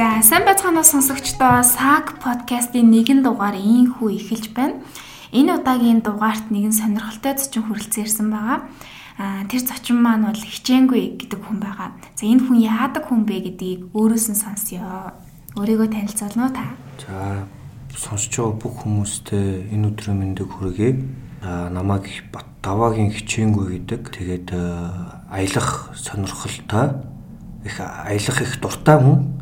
За сайн байцгаана сонсогчдоо САГ подкастын нэгэн дугаар ийхүү эхэлж байна. Энэ удаагийн дугаарт нэгэн сонирхолтой зочин хүрэлцэн ирсэн байгаа. Аа тэр зочин маань бол хичээнгүй гэдэг хүн байгаа. За энэ хүн яадаг хүн бэ гэдгийг өөрөөс нь сонсъё. Өөрийгөө танилцуулна уу та? За сонсож байгаа бүх хүмүүстээ энэ өдрийн мэндийг хүргэе. Аа намайг Бат даваагийн хичээнгүй гэдэг. Тэгээд аялах сонирхолтой их аялах их дуртай хүн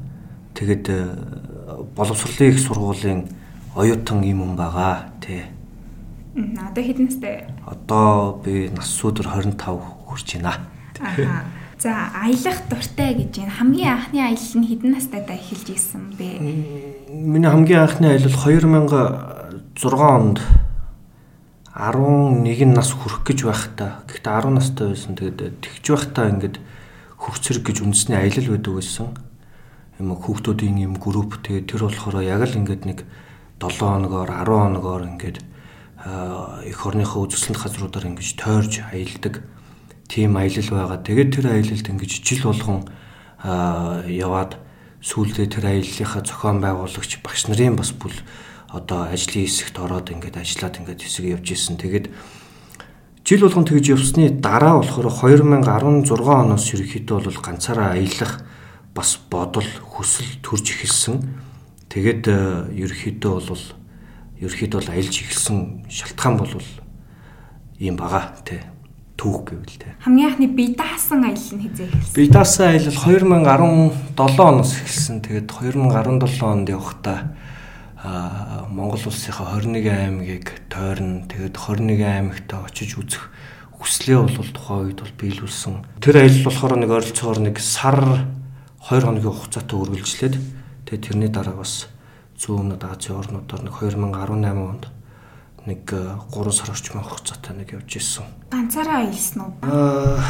Тэгээд э, боловсролын их сургуулийн оюутан юм хүн байгаа тий. Одоо хэдэн настай? Одоо би нас өдөр 25 хүрч байна. Аа. За аялах дуртай гэж энэ хамгийн анхны аялал нь хэдэн настайдаа эхэлж исэн бэ? Миний хамгийн анхны аялал 2006 онд 11 нас хүрэх гэж байхдаа гэхдээ 10 настай байсан. Тэгээд тэгж байхдаа ингээд хөвцөрг гэж үндэсний аялал байдаг байсан юм хүүхдүүдийн юм групп тэгээд тэр болохоор яг л ингээд нэг 7 хоногоор 10 хоногоор ингээд эх орныхоо үзэсгэлэнт газруудаар ингэж тойрж аялдаг тийм аялал байгаа. Тэгээд тэр аялалд ингэж жил болгон яваад сүүлдээ тэр аяллахаа зохион байгуулагч багш нарын бас бүл одоо ажлын хэсэгт ороод ингээд ажиллаад ингээд хэсэг явж исэн. Тэгээд жил болгон тэгж явсны дараа болохоор 2016 оноос ерөнхийдөө бол ганцаараа аялах бас бодол хүсэл төрж эхэлсэн. Тэгээд э, ерөөхдөө бол ерөөхдөө бол аялж эхэлсэн шалтгаан бол ийм бага тий түүх гэвэл тий. Хамгийн анхны бие даасан аялал нь хизээ эхэлсэн. Бие даасан аялал 2017 оноос эхэлсэн. Тэгээд 2017 онд явахдаа а Монгол улсынхаа 21 аймгийг тойрно. Тэгээд 21 аймагт очиж үзэх хүслээ бол тухайн үед бол биелүүлсэн. Тэр аялал болохоор нэг ойролцоогоор нэг сар 2 хоногийн хугацаатай үргэлжлээд тэгээд тэрний дараа бас зүүн өмнөд Азийн орнуудаар нэг 2018 онд нэг 3 э, сар орчмын хугацаатай нэг явж исэн. Ганцаараа аялсан уу? Аа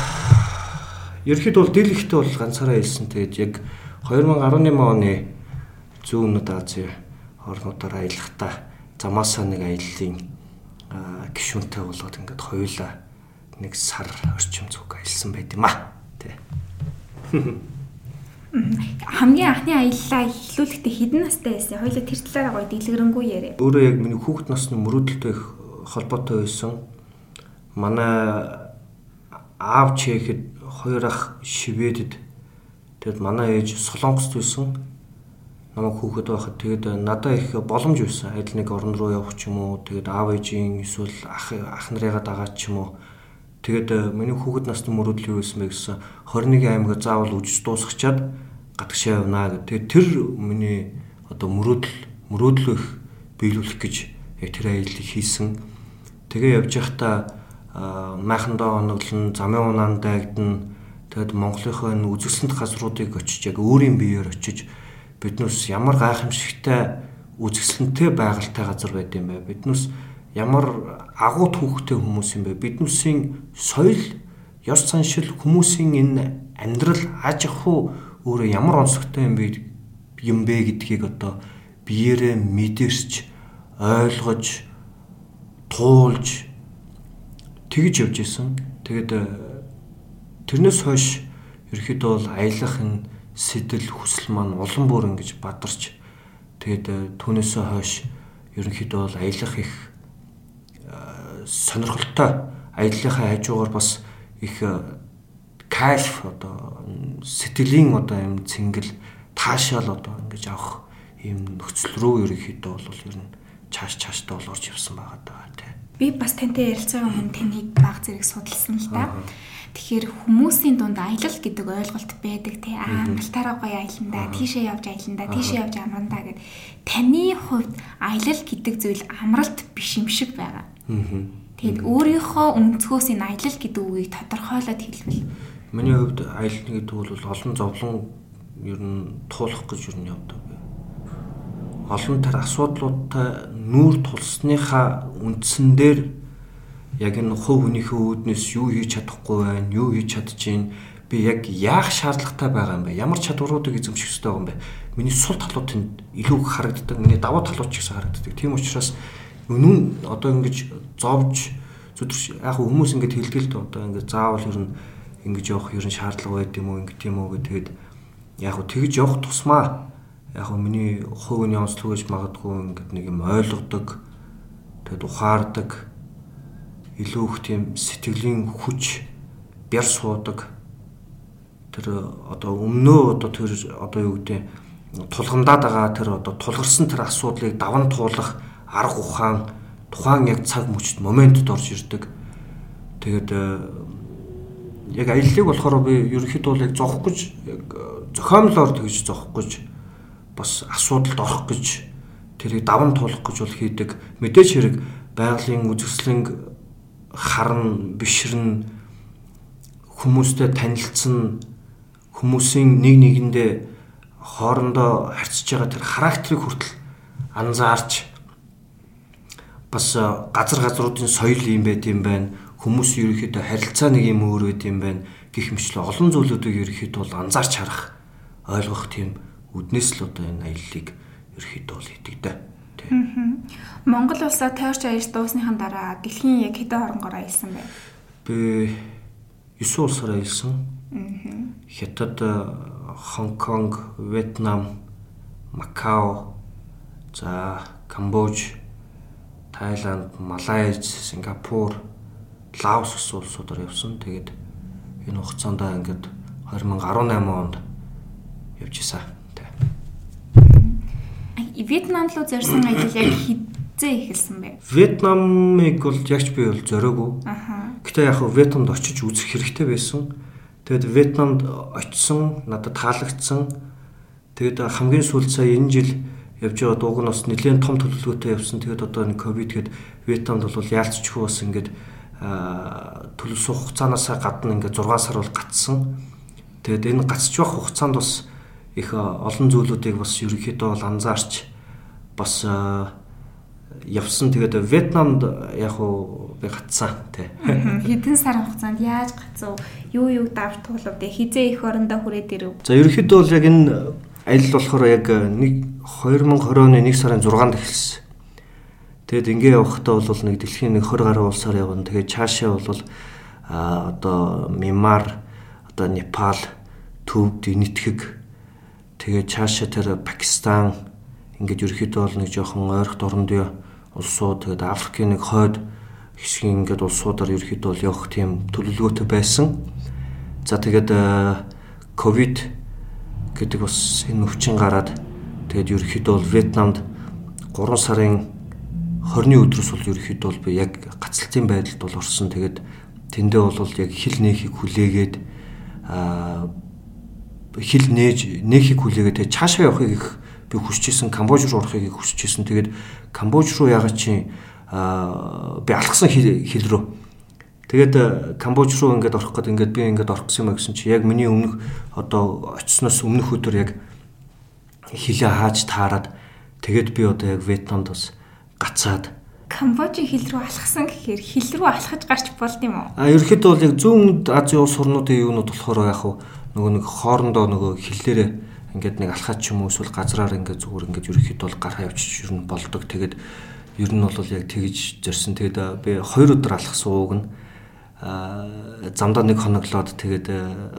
Ерхэд бол дийлэхтэй бол ганцаараа аялсан. Тэгээд яг 2018 оны зүүн өмнөд Азийн орнуудаар аялахдаа замаасаа нэг аяллаа гişүнтэй болоод ингээд хоёулаа нэг сар орчим зүг аялсан байт юм а. Тэ. хамгийн анхны аяллаа эхлүүлэхдээ хэдэн настай байсан? Хоёулаа тэр талаараа гоё дэлгэрэнгүй яриа. Өөрөө яг миний хүүхэд насны мөрөөдөлтэй холбоотой байсан. Манай аав чехэд хоёр ах шивэдэд тэгэд манай ээж солонгост байсан. Намайг хүүхэд байхад тэгэд надад их боломж байсан. Адил нэг орн руу явах ч юм уу, тэгэд аав ээжийн эсвэл ах ах нарыгаа дагаад ч юм уу Тэгээд э, миний хүүхэд насны мөрөөдөл юу байсан бэ гэсэн 21 аймаг заавал үжиж дуусгачаад гадагшаа явна гэх. Тэгээд тэр миний одоо мөрөөдөл мөрөөдлөө их биелүүлэх гэж яг тэр аяллыг хийсэн. Тэгээ явж байхдаа майхандаа оноглон, замын унаан дайгдана. Тэгэд Монголынхоо энэ үзэсгэлэнт газруудыг очиж яг өөрийн биеэр очиж биднээс ямар гайхамшигтай үзэсгэлэнтэй байгальтай газар байд юм бэ? Биднээс ямар агуу түүхтэй хүмүүс юм бэ? Биднүүсийн соёл, ёс заншил, хүмүүсийн энэ амьдрал, аж ахуй өөрөө ямар онцлогтой юм бэ юм бэ гэдгийг одоо биеэрээ мэдэрч, ойлгож, туулж тэгж явж исэн. Тэгэд э, тэрнээс хойш ерөөхдөө бол аялах энэ сэтэл хүсэл маань улам бүр ингэж бадарч тэгэд э, түүнээсээ хойш ерөнхийдөө бол аялах их сонирхолтой аяллахаа хажуугаар бас их э, кайф одоо сэтгэлийн одоо юм цэнгэл таашаал одоо ингэж авах ийм нөхцөл рүү ерөнхийдөө бол ер нь чааш чааштай бол орж явсан байгаа даа тий. Би бас тантай ярилцсан өмнө таныг баг зэрэг судалсан л да. Тэгэхээр хүмүүсийн дунд аялал гэдэг ойлголт байдаг тий. Аа амралтаараа гоё аяланда, тийшээ явж аяланда, тийшээ явж амрандаа гэд. Таны хувьд аялал гэдэг зүйл амралт биш юм шиг байгаа. Тэгэд өөрийнхөө өнцгөөс энэ аялал гэдэг үгийг тодорхойлоод хэлвэл Миний хувьд аялал гэдэг бол олон зовлон ер нь туулах гэж ер нь явдаг. Олон төр асуудлуудтай нүүр тулсныхаа үндсэн дээр яг энэ хувь хүнийхээ үүднээс юу хийж чадахгүй байна, юу хийж чадчихээн би яг яах шаардлагатай байгаа юм бэ? Ямар чадваруудыг эзэмших ёстой юм бэ? Миний сул талууд нь илүү харагддаг, миний давуу талууд ч гэсэн харагддаг. Тийм учраас Үнэн одоо ингэж зовж зүдэрч яг хүмүүс ингэж хэлдэг л дээ. Одоо ингэ заавал ер нь ингэж явах ер нь шаардлага байд юм уу ингэ тийм үү гэдэг яг тэгж явах тусмаа яг нь миний хувийн онцлог гэж магадгүй ингээд нэг юм ойлгодог тэгэд ухаардаг илүү их тийм сэтгэлийн хүч бяр суудаг. Тэр одоо өмнөө одоо тэр одоо юу гэдэг тулгамдаад байгаа тэр одоо тулгарсан тэр асуудлыг даван туулах арга ухаан тухайн яг цаг мөчд моментод орж ирдэг. Тэгээд э, яг аяллыг болохоор би ерөнхийдөө бол яг зовх гэж э, зохиомлоор тэгж зовх гэж бас асуудалд орох гэж тэрийг даван туулах гэж бол хийдэг. Мэдээж хэрэг байгалийн үзэсгэлэнг харна, бишрэн хүмүүстэй танилцсан хүмүүсийн нэг нэгэндээ хоорондоо харьцаж байгаа тэр характерыг хүртэл анзаарч бас газар газруудын соёл юм байт юм байна. Хүмүүс ерөөхдөө харилцаа нэг юм өөр байт юм байна. Гэх мэтлээ олон зүйлүүдийг ерөөхдөө бол анзаарч харах, ойлгох тийм үднэс л одоо энэ аяллыг ерөөхдөө бол хийдэг дээ. Монгол улсаа тойрч аялж дуусныхан дараа дэлхийн яг хэдэн оронгоор аялсан бэ? Би 9 улсаар аялсан. Хятад, Хонконг, Вьетнам, Макао, за Камбож, Тайланд, Малайз, Сингапур, Лаос гэсэн улсуудаар явсан. Тэгээд энэ хугацаанд ингээд 2018 онд явж исэн. Вьетнам руу зорьсон ажил яг хизээ эхэлсэн бэ? Вьетнамыг бол ягч би бол зориогүй. Аха. Гэтэ яг Вьетнамд очиж үзэх хэрэгтэй байсан. Тэгэд Вьетнамд очисон, надад таалагдсан. Тэгэд хамгийн сүүлд сая энэ жил явж байгаа дууг нь бас нэлээд том төлөвлөгөөтэй явсан. Тэгэд одоо энэ ковид гээд Вьетнамд бол яалтчгүй бас ингээд төлөвсөн хугацаанаас гадна ингээд 6 сар бол гатсан. Тэгэд энэ гацж байх хугацаанд бас их олон зүйлүүдийг бас ерөнхийдөө бол анзаарч бас явсан. Тэгээд Вьетнамд яг уу би гацсан тий. Хэдэн сар хугацаанд яаж гацав? Юу юу давж туулав? Хизээ их орондоо хүрээд ирэв. За ерөнхийдөө бол яг энэ аялал болохоор яг нэг 2020 оны 1 сарын 6-нд эхэлсэн. Тэгэд ингээ явахдаа бол нэг дэлхийн нэг 20 гаруй улсаар явна. Тэгээд цаашаа бол а одоо Мямар, одоо Непал, Төвд, Нийтгэг Тэгээд цаашаа тэр Пакистан ингээд ерөөхдөө бол нэг жоохон ойрхон дорндөө улсууд тэгээд Африкийн нэг хойд хэсгийн ингээд улсуудаар ерөөхдөө бол явах тийм төлөвлөгөөтэй байсан. За тэгээд ковид гэдэг бас энэ өвчин гараад тэгээд ерөөхдөө бол Вьетнамд 3 сарын 20-ны өдрөөс бол ерөөхдөө бол би яг гацалтын байдалд бол орсон. Тэгээд тэндээ бол яг хил нээхийг хүлээгээд аа хил нээж нээхийг хүлээгээд тэгээ цаашаа явахыг их би хүсэж исэн Камбож руу орохыг их хүсэж исэн. Тэгээд Камбож руу ягаад чи би алхсан хил рүү. Тэгээд Камбож руу ингээд орох гээд ингээд би ингээд орох гэсэн юм гэсэн чи яг миний өмнөх одоо очсноос өмнөх өдөр яг хилээ хааж таарад тэгээд би одоо яг Вьетнамд бас гацаад Камбожийн хил рүү алхсан гэхээр хил рүү алхаж гарч болд юм уу? А ерөөхдөө бол яг зүүн Азийн улс орнуудын юунууд болохоор яг хуу нөгөө нэг хоорондоо нөгөө хиллээрээ ингээд нэг алхаад ч юм уу эсвэл газраар ингээд зүгээр ингээд ерөөхдөө бол гараа явчих нь болдог. Тэгээд ер нь бол яг тэгж зорьсон. Тэгээд би 2 өдөр алхсан ууг нь замдаа нэг хоноглоод тэгээд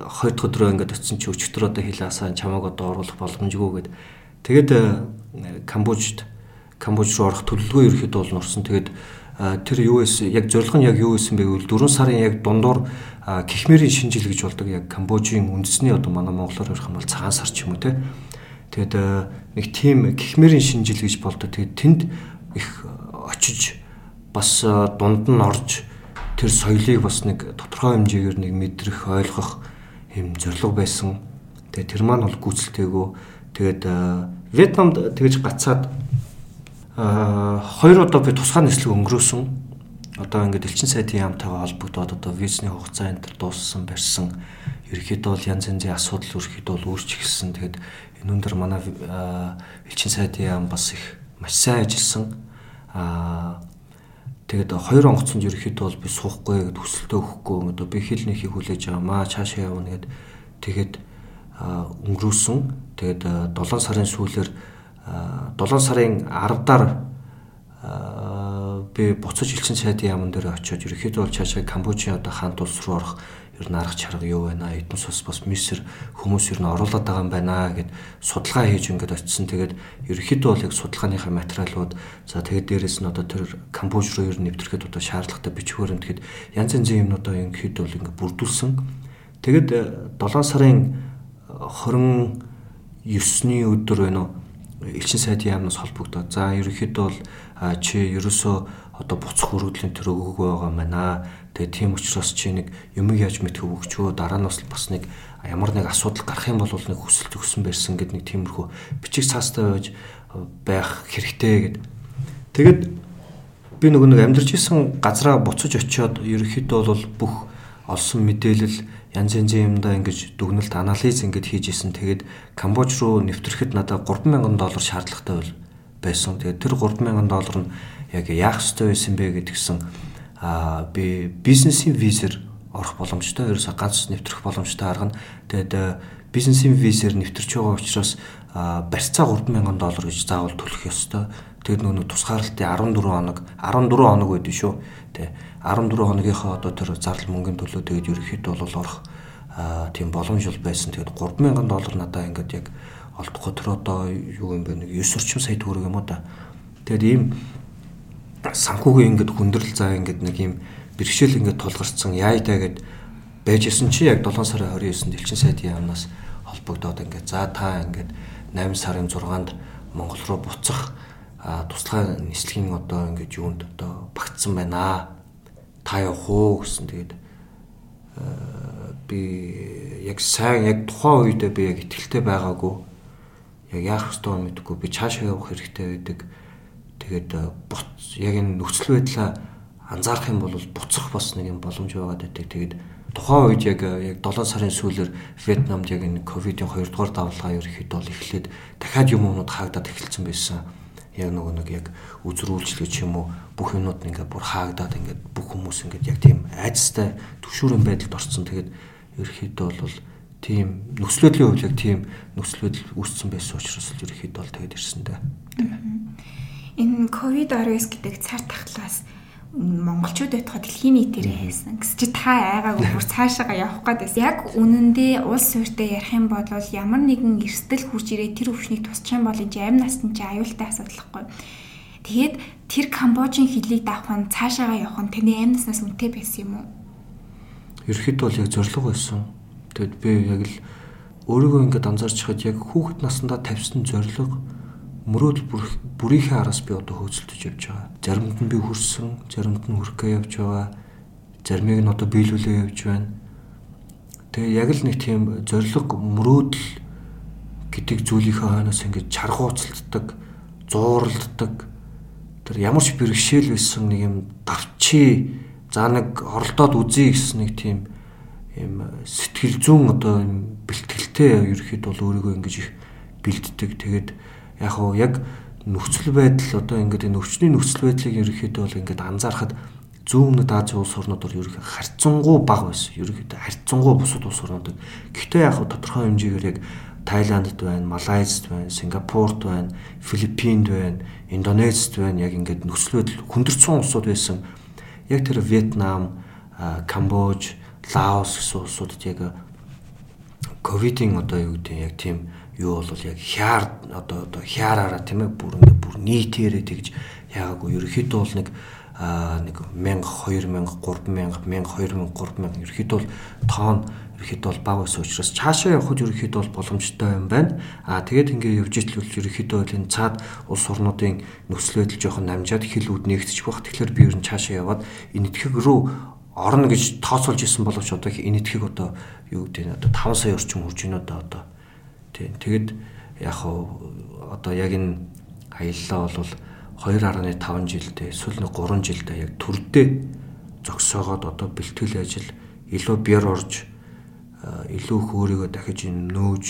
хоёр дахь өдрөө ингээд очисон чи өчтөр одоо хилаасаа чамааг одоо оруулах боломжгүй гэд тэгээд Камбожд Камбож руу орох төлөвлөгөө ерөөхдөө бол нурсан. Тэгээд тэр юу вэ? Яг зорилго нь яг юу байсан бэ гэвэл 4 сарын яг дундуур Кихмерийн шинжил гэж болдог яг Камбожийн үндэсний одоо манай монголоор ярих юм бол цагаан сар ч юм уу те. Тэгээд нэг тийм Кихмерийн шинжил гэж болдог. Тэгээд тэнд их очиж бас дунд нь орж тэр соёлыг бас нэг тодорхой хэмжээгээр нэг мэдрэх, ойлгох юм зорилго байсан. Тэгээ тэр маань бол гүйцэлтэйгөө тэгээд Вьетнамд тэгж гацаад хоёр удаа би тусгай нислэг өнгөрөөсөн. Одоо ингээд элчин сайдын яамтайгаа холбогдоод одоо визний хугацаа энэ төр дууссан барьсан. Ерөнхийдөө бол янз янзын асуудал ерөнхийдөө бол үүсч эхэлсэн. Тэгээд энэ өндөр манай элчин сайдын яам бас их маш сайн ажилласан. Аа тэгээд хоёр онгоцонд ерөнхийдөө бол би суухгүй гэд хүсэлтөө өгөхгүй одоо би хил нэхийг хүлээж байгаа маа цаашаа явна гэд тэгээд өнгөрөөсөн. Тэгээд 7 сарын сүүлээр 7 сарын 10-даар би буцаж элчин сайдын яамн дээр очиод ерөөхдөө бол цаашаа Камбожийн одоо хаант улс руу орох ер нь арга чарга юу байна эднес бас бас мисэр хүмүүс ер нь оруулаад байгаа юм байна гэд судалгаа хийж ингээд очисон. Тэгээд ерөнхийдөө бол яг судалгааныхаа материалууд за тэгээд дээрэс нь одоо тэр Камбож руу ер нь нэвтрэхэд одоо шаардлагатай бичвэр юм тэгэхэд янз янзын юмнуудаа ерөнхийдөө бол ингээд бүрдүүлсэн. Тэгээд 7 э, сарын 29-ний өдөр байна уу? Элчин сайдын яамнаас холбогдоод за ерөнхийдөө бол чи ерөөсөө одоо буцах өргөдлийн төр өгөөгүй байгаа маа. Тэгээ тийм учраас чи нэг юм яаж мэдэх өгчөө дараа нь бас нэг ямар нэг асуудал гарах юм бол нэг хүсэлт өгсөн байсан гэд нэг тиймэрхүү бичиг цаастай байж байх хэрэгтэй гэд. Тэгэд би нөгөө нэг амьдарч исэн газраа буцаж очиод ерөнхийдөө бол бүх олсон мэдээлэл янз янзын юмдаа ингэж дүгнэлт анализ ингэж хийж исэн. Тэгээд Камбож руу нэвтрэхэд надад 3000 доллар шаардлагатай байсан. Тэгээд тэр 3000 доллар нь яг яах ёстой байсан бэ гэдгсэн аа би бизнесийн визээр орох боломжтой. Ерөөсө ганц нэвтрэх боломжтой арга нь. Тэгээд бизнесийн визээр нэвтэрч байгаа учраас барьцаа 3000 доллар гэж заавал төлөх ёстой. Тэгээд нөгөө тусгаарлалтын 14 хоног 14 хоног байдсан шүү. Тэ 14 хоногийнхоо одоо тэр зардал мөнгөний төлөө тэгээд ерөөхдөө бол орох тийм боломж бол байсан. Тэгээд 3000 доллар надаа ингээд яг олдохгүй тэр одоо юу юм бэ нэг 9 орчим сая төгрөг юм уу да. Тэгээд ийм санхүүгийн ингээд хүндрэл заа ингээд нэг ийм бэрхшээл ингээд тулгарцсан яа даа гэд байжсэн чи яг 7 сарын 29-нд элчин сайдын яамнаас холбогдоод ингээд за та ингээд 8 сарын 6-нд Монгол руу буцах туслахаа нислэгийн одоо ингээд юунд одоо багтсан байна? Та явах уу гэсэн тэгээд би яг сайн яг тухайн үедээ би яг ихтэлтэй байгаагүй. Яг яах ёстой мэдгүй би цаашаа явах хэрэгтэй байдаг тэгээд э, буц яг энэ нөхцөл байдлаа анзаарах юм бол буцах бас нэг юм боломж байгаад байдаг тэгээд тухайн үед яг яг 7 сарын сүүлээр Вьетнамд яг энэ ковидын 2 дугаар давлгаа ерөөхдөө бол эхлээд дахиад юмнууд хаагдаад эхэлсэн байсан яг нөгөө нэг яг үзрүүлжлэг ч юм уу бүх юмнууд ингээд бүр хаагдаад ингээд бүх хүмүүс ингээд яг тийм айцтай төвшүүрэн байдалд орсон. Тэгээд ерөөхдөө бол тийм нөхцөл байдлын хувьд яг тийм нөхцөл байдал үүссэн байсан учраас л ерөөхдөө бол тэгээд ирсэн дээ. Энэ ковид 19 гэдэг цар тахлаас монголчууд байтугай дэлхийн нийтээрээ хийсэн. Гэс чи та айгаагүй бүр цаашаага явах гээд байсан. Яг үнэндээ улс суурьтай ярих юм бол ямар нэгэн эрсдэл хурж ирээ тэр өвчнийг тусчих юм бол энэ амь насны чи аюултай асуудалхгүй. Тэгээд тэр Камбожийн хөлийг давах нь цаашаага явах нь таны амь наснаас үнэтэй байсан юм уу? Ерхэд бол яг зориг байсан. Тэгэд би яг л өөрийгөө ингээд анзаарч хад яг хүүхэд наснда тавьсан зориг мөрөөдөл бүрийнхээ араас би одоо хөөцөлдөж явж байгаа. Заримд нь би хүрсэн, заримд нь хүрэхгээ явж байгаа. Заримыг нь одоо биелүүлээ явж байна. Тэгээ яг л нэг тийм зориг мөрөөдөл гэдэг зүйлийнхээ хойноос ингэж чаргууцалддаг, зууралддаг. Тэр ямар ч бэрхшээл байсан нэг юм давчи за нэг оролдоод үзье гэсэн нэг тийм юм сэтгэл зүүн одоо бэлтгэлтэй ерөөхдөө бол өөрийгөө ингэж их бэлддэг. Тэгээд яг хуу яг нөхцөл байдал одоо ингээд энэ өвчний нөхцөл байдлыг ерөөхдөө бол ингээд анзаархад зүүн өмнөд Азийн улс орнууд бол ерөөхдөө харьцангуй бага байсан. Ерөөхдөө харьцангуй бусад улс орнууд. Гэхдээ яг тодорхой хэмжээгээр яг Тайландд байна, Малайзд байна, Сингапурт байна, Филиппинд байна, Индонезид байна. Яг ингээд нөхцөл байдал хүндэрсэн улсууд байсан. Яг тэр Вьетнам, Камбож, Лаос гэсэн улсуудад яг ковидын одоо юу гэдэг яг тийм юу бол яг хяар одоо одоо хяараараа тийм ээ бүр ингээ бүр нийтээрээ тэгж яагаагүй ерөөхдөө бол нэг нэг 1000 2000 3000 1000 2000 3000 ерөөхдөө бол тоон ерөөхдөө бол бага байсан учраас цаашаа явхад ерөөхдөө бол боломжтой юм байна. Аа тэгээд ингээ явж итэл ерөөхдөө бол энэ цаад улс орнуудын нөхцөл байдал жоохон намжаад хилүүд нэгтчих бах. Тэгэхээр би ер нь цаашаа яваад энэ итгэх рүү орно гэж тооцоолж исэн боловч одоо энэ итгэх одоо юу гэдэг нь одоо 5 сая орчим хүрж байна одоо одоо Тийм. Тэгэд яг одоо яг энэ аяллаа бол 2.5 жилдээ эсвэл 3 жилдээ яг төрдөө зогсоогоод одоо бэлтгэл ажил илүү бяр орж илүү их өөрийгөө дахиж нөөж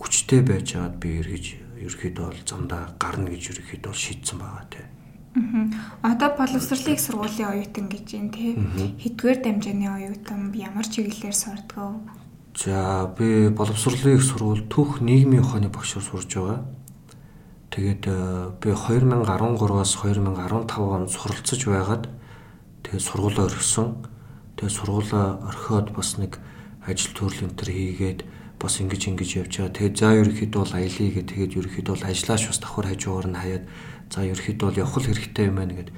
хүчтэй байж байгаад би эргэж ерөөхдөө бол замдаа гарна гэж ерөөхдөө бол шийдсэн байгаа тийм. Аа. Одоо боловсролын сургуулийн оюутан гэж юм тий. Хэдгээр дамжааны оюутан ямар чиглэлээр сурдаг вэ? За би боловсролын их сургууль Түүх нийгмийн ухааны багшаар сурж байгаа. Тэгээд э, би 2013-аас 2015 онд суралцж байгаад тэгээд сургуулаа орхисон. тэгээ сургуулаа орхиод бас нэг ажил төрөл энэ төр хийгээд бас ингэж ингэж явж байгаа. Тэгээд за ерөөхдөө бол аялье гэх тэгээд ерөөхдөө бол ажиллаач бас давхар хажуугаар нь хаяад за ерөөхдөө бол явах хэрэгтэй юм байна гэд.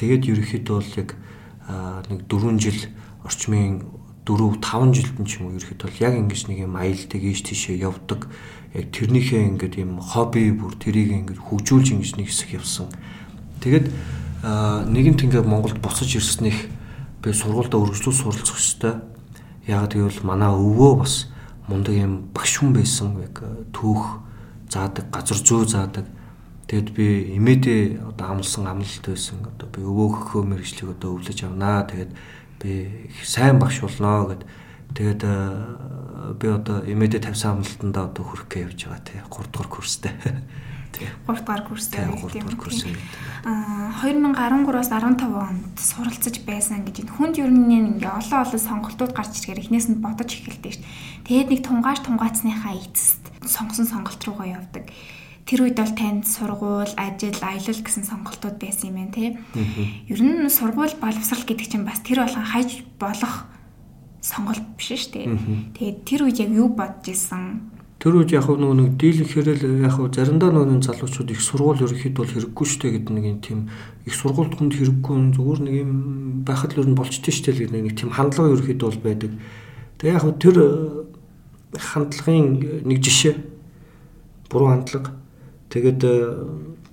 Тэгээд ерөөхдөө бол яг нэг 4 жил орчмын 4 5 жилд нь ч юм уу ерөөхдөө бол яг ингэж нэг юм аялдаг ийш тийшээ явдаг. Яг тэрнийхээ ингээд юм хобби бүр тэрийг ингээд хөгжүүлж ингэж нэг хэсэг явсан. Тэгээд нэгэнт ингээд Монголд буцаж ирснэх би сургуультай өргөжлөө суралцах хэрэгтэй. Яг тэгвэл манай өвөө бас мундаг юм багш хүн байсан яг түүх заадаг, газар зөө заадаг. Тэгэд би имэдээ одоо амлсан амлалт байсан. Одоо би өвөөгөө мэрэгчлэг одоо өвлөж авнаа. Тэгэд би сайн багш болноо гэд. Тэгээд би одоо имэдээ тавьсан амлалтанда одоо хүрэх гэж явж байгаа тий 3 дугаар курстэй. Тий. 3 дугаар курстэй тийм. Аа 2013-аас 15 онд суралцаж байсан гэж энэ хүнд ер нь ингээ олон олон сонголтууд гарч ирэхээр эхнээс нь бодож эхэлдэг шүү дээ. Тэгээд нэг тунгааш тунгаацсныхаа эцэст сонгосон сонголт руугаа явдаг. Тэр үед бол танд сургууль, ажил, аялал гэсэн сонголтууд байсан юм байна тий. Ер нь сургууль боловсрал гэдэг чинь бас тэр болгон хайж болох сонголт биш шүү дээ. Тэгээд тэр үед яг юу бодож исэн? Тэр үед яг нөгөө нэг дийлэнхээр л яг заримдаа нөгөө залуучууд их сургууль ерөөхдөө бол хэрэггүй штэ гэдэг нэг юм тийм их сургуульд хүнд хэрэггүй зүгээр нэг юм байхад л ер нь болчтой штэ л гэдэг нэг тийм хандлага ерөөхдөө бол байдаг. Тэгээ яг тэр э, хандлагын нэг жишээ буруу хандлага тэгээд э,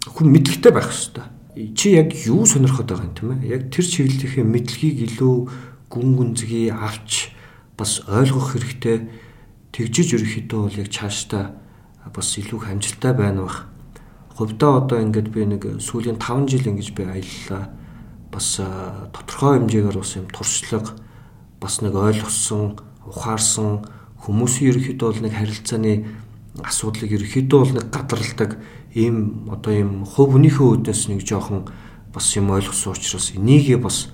хүн мэдлэгтэй байх хэрэгтэй. Чи яг юу сонирхоод байгаа юм тийм ээ? Яг тэр чиглэлийнхээ мэдлэгийг илүү гүн гүнзгий авч бас ойлгох хэрэгтэй тэгжиж ерөөхдөө бол яг цаашдаа бас илүү хамжилттай байна бах. Хувьдаа одоо ингээд би нэг сүүлийн 5 жил ингэж би аяллаа. Бас тодорхой хэмжээгээр бас юм туршлага бас нэг ойлгосон, ухаарсан хүмүүсийн ерөөхдөө бол нэг харилцааны асуудлыг ерөөхдөө бол нэг гадралдаг ийм одоо ийм хувь өнийхөө үүднээс нэг жоохон бас юм ойлгосон учраас энийгээ бас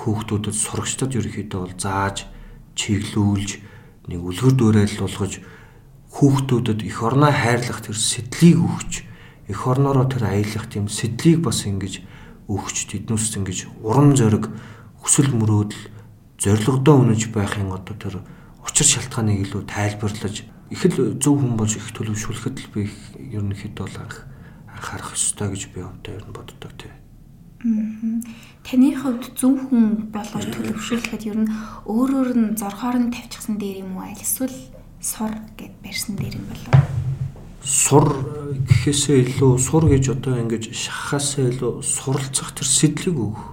хүүхдүүдэд сурагчдад ерөөхдөө бол зааж чиглүүлж нэг үлгэр дуурайл болгож хүүхдүүдэд эх орноо хайрлах тэр сэтлийг өгч эх орноороо тэр аялах тийм сэтлийг бас ингэж өгч тэднүүс ингэж урам зориг хүсэл мөрөөдөл зоригдоо үнэж байхын одоо тэр учир шалтгааныг илүү тайлбарлаж их л зөв хүн болж их төлөвшүүлэхэд л би ерөнхийдөө бол анхаарах ёстой гэж би өвдөө ер нь боддог тийм. Таны хувьд зөв хүн болгож төлөвшүүлэхэд ер нь өөрөөр нь зорхоор нь тавьчихсан дээр юм уу аль эсвэл сур гэд барьсан дээр юм болов сур гэхээсээ илүү сур гэж одоо ингэж шахахаасаа илүү суралцах тэр сэтлэг өгөх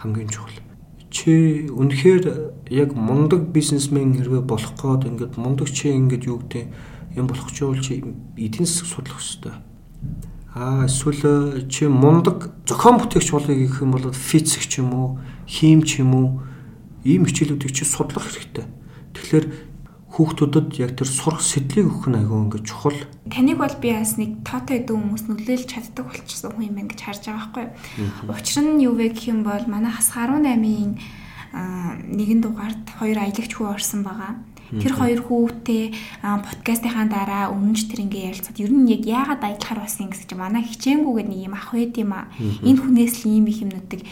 хамгийн чухал. Чи үнэхээр яг мундаг бизнесмен хэрвээ болох гээд ингээд мундаг чи ингээд юу гэдэг юм болох ч бол чи эдийн засаг судлах хэрэгтэй Аа эсвэл чи мундаг зохион бүтээгч болъё гэх юм бол физик ч юм уу, хим ч юм уу ийм хичээлүүдийг чи судлах хэрэгтэй. Тэгэхээр хүүхдүүдэд яг тэр сурах сэтлийг өгөх нь айгүй ингээд чухал. Таныг бол би бас нэг тоотой дүү хүмүүс нөлөөлж чаддаг болчихсон хүн юм байна гэж харж байгаа байхгүй юу. Учир нь юу вэ гэх юм бол манай хас 18-ийн нэгэн дугаард хоёр аялагч хүү орсон байгаа. Тэр хоёр хүүтэй подкастынхаа дараа өмнөж тэр ингээ ярилцаад ер нь яг яагаад аялахаар болсон гэсэн чинь манай хичээнгүүгээд нэг юм ах байд юм а. Энэ хүнээс л ийм их юмнуудыг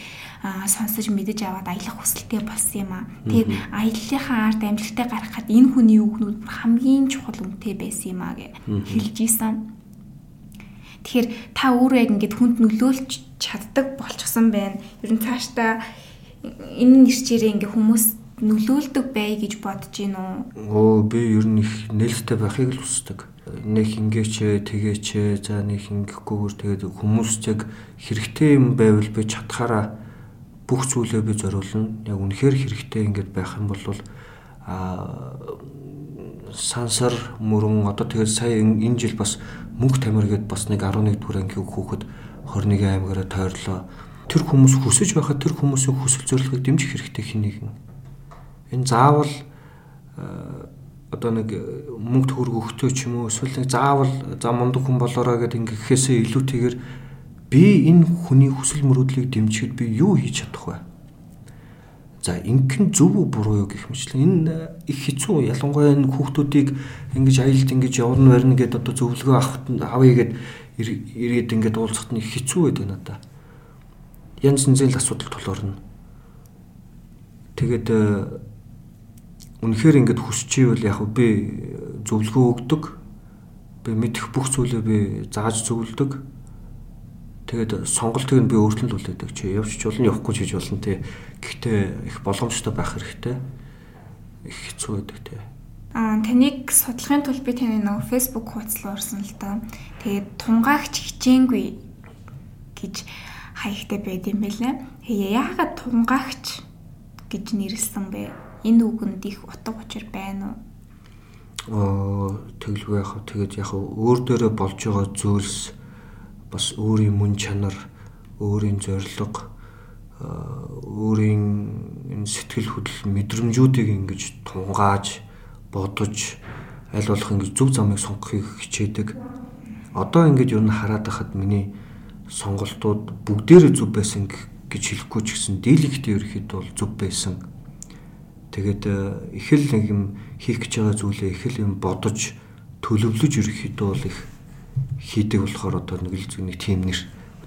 сонсож мэдэж аваад аялах хүсэлтэй болсон юм а. Тэгээд аяллахаа арт амжилттай гаргахад энэ хүний үгнүүд хамгийн чухал үнэтэй байсан юм а гэж хэлж ийсэн. Тэгэхээр та өөрөө яг ингээд хүнд нөлөөлж чаддаг болчихсон байна. Ер нь цаашдаа энэ нэрчээрээ ингээ хүмүүс нөлөөлдөг бай гэж бодож гин үү? Оо би ер нь их нээлттэй байхыг л хүсдэг. Нэг ингээч тэгээч за нэг ингэхгүйгээр тэгээд хүмүүст яг хэрэгтэй юм байвал би чадхаараа бүх зүйлээ би зориулна. Яг үнэхээр хэрэгтэй ингээд байх юм бол а сансар мөрөн одоо тэгээд сая энэ жил бас мөнх тамир гээд бас нэг 11 дугаар ангийн хүүхэд 21 аймагаараа тойрлоо. Тэр хүмүүс хүсэж байхад тэр хүмүүсийн хүсэл зорилгыг дэмжих хэрэгтэй хин нэгэн энэ заавал э, одоо нэг мөнгө төгрөг өгтөө ч юм уу эсвэл нэг заавал за мундаг хүн болоорой гэдэг ингэхээсээ илүүтэйгээр би энэ хүний хүсэл мөрөөдлийг дэмжихэд би юу хийж чадах вэ? За ингэн зөв үү буруу юу гэх мэтлээ. Энэ их хэцүү ялангуяа энэ хүүхдүүдийг ингэж аялалд ингэж явна барина гэдээ одоо зөвлөгөө авахт авъя гэд ирээд ингэж уулзахт нь хэцүү байдаг надаа. Янз янзын асуудал тулгарна. Тэгээд үнэхээр ингэж хүсчихвэл яг би зөвлөгөө өгдөг. Би мэдэх бүх зүйлээ би зааж зөвлөдөг. Тэгээд сонголтыг нь би өөртөө л үлдээдэг. Чи явж ч болно, явахгүй ч гэж болно те. Гэхдээ их боломжтой байх хэрэгтэй. Их хэцүү байдаг те. Аа таныг судлахын тулд би таны нөгөө Facebook хуудас руу орсон л доо. Тэгээд тунгаагч хичээнгүй гэж хаягтай байд юм байлаа. Тэгээ яагаад тунгаагч гэж нэрлсэн бэ? Энэ үгэнд их утга учир байна уу? Аа тэгэлгүй яхав тэгээд яхав өөр дээрээ болж байгаа зүйлс бас өөрийн мөн чанар, өөрийн зорилго, өөрийн энэ сэтгэл хөдлөл мэдрэмжүүдийг ингэж тунгааж бодож аль болох ингэж зөв замыг сонгохыг хичээдэг. Одоо ингэж юу н хараад байхад миний сонголтууд бүгдээрээ зөв байсан гэж хэлэхгүй ч гэсэн дийлэгт ерөөхдөө бол зөв байсан. Тэгээд их л нэг юм хийх гэж байгаа зүйлээ их л юм бодож төлөвлөж ерөөхдөө бол их хийдэг болохоор одоо нэг л зүг нэг тийм нэр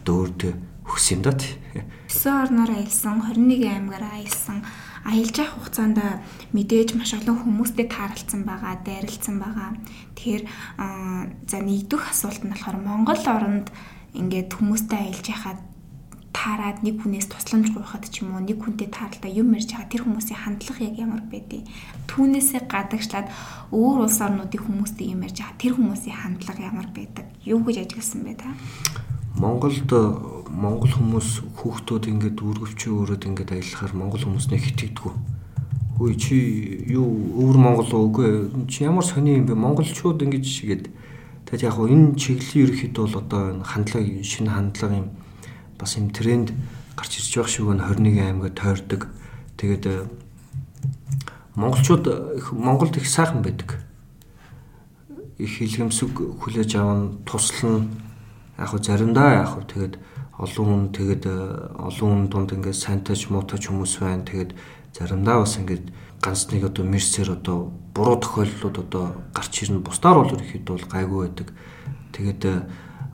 одоо өөртөө өгс юм да тий. 9 орноор аялсан, 21 аймгаар аялсан. Аялж явах хугацаанд мэдээж маш олон хүмүүстэй тааралцсан байгаа, дайралцсан байгаа. Тэгэхээр за нэгдүх асуулт нь болохоор Монгол оронд ингээд хүмүүстэй аялж яхад таарад нэг хүнээс тусламж гуйхад ч юм уу нэг хүнтэй тааралтай юм ярьж байгаа. Тэр хүмүүсийн хандлага яг ямар байдгийг түүнээсээ гадагшлаад өөр улс орнуудын хүмүүстэй юм ярьж байгаа. Тэр хүмүүсийн хандлага ямар байдаг? Юу гэж ажигласан бэ та? Монголд монгол хүмүүс хүүхдүүд ингээд үргэлжлэн өрөөд ингээд аялахаар монгол хүмүүснээ хитгэдэггүй Хөөе чи юу өвөр монгол үгүй чи ямар сони юм бэ? Монголчууд ингэж тэгээд тэгээд яг энэ чиглэлийн ерөөхдөө бол одоо хандлага шинэ хандлага юм бас юм тренд гарч ирж байх шиг байна 21 аймгаа тойрдог. Тэгээд э, монголчууд их Монголд их сайхан байдаг. Их хилгэмсэг хүлээж аван туслана. Яг хөө заримдаа яг хөө тэгээд олон хүн тэгээд э, олон хүн дунд ингээд сайнтайч муутайч хүмүүс байна. Тэгээд заримдаа бас ингээд ганц нэг одоо мерсээр одоо буруу тохиолдлууд одоо гарч ирнэ. Бусдаар бол ерөөхдөө бол гайгүй байдаг. Тэгээд э,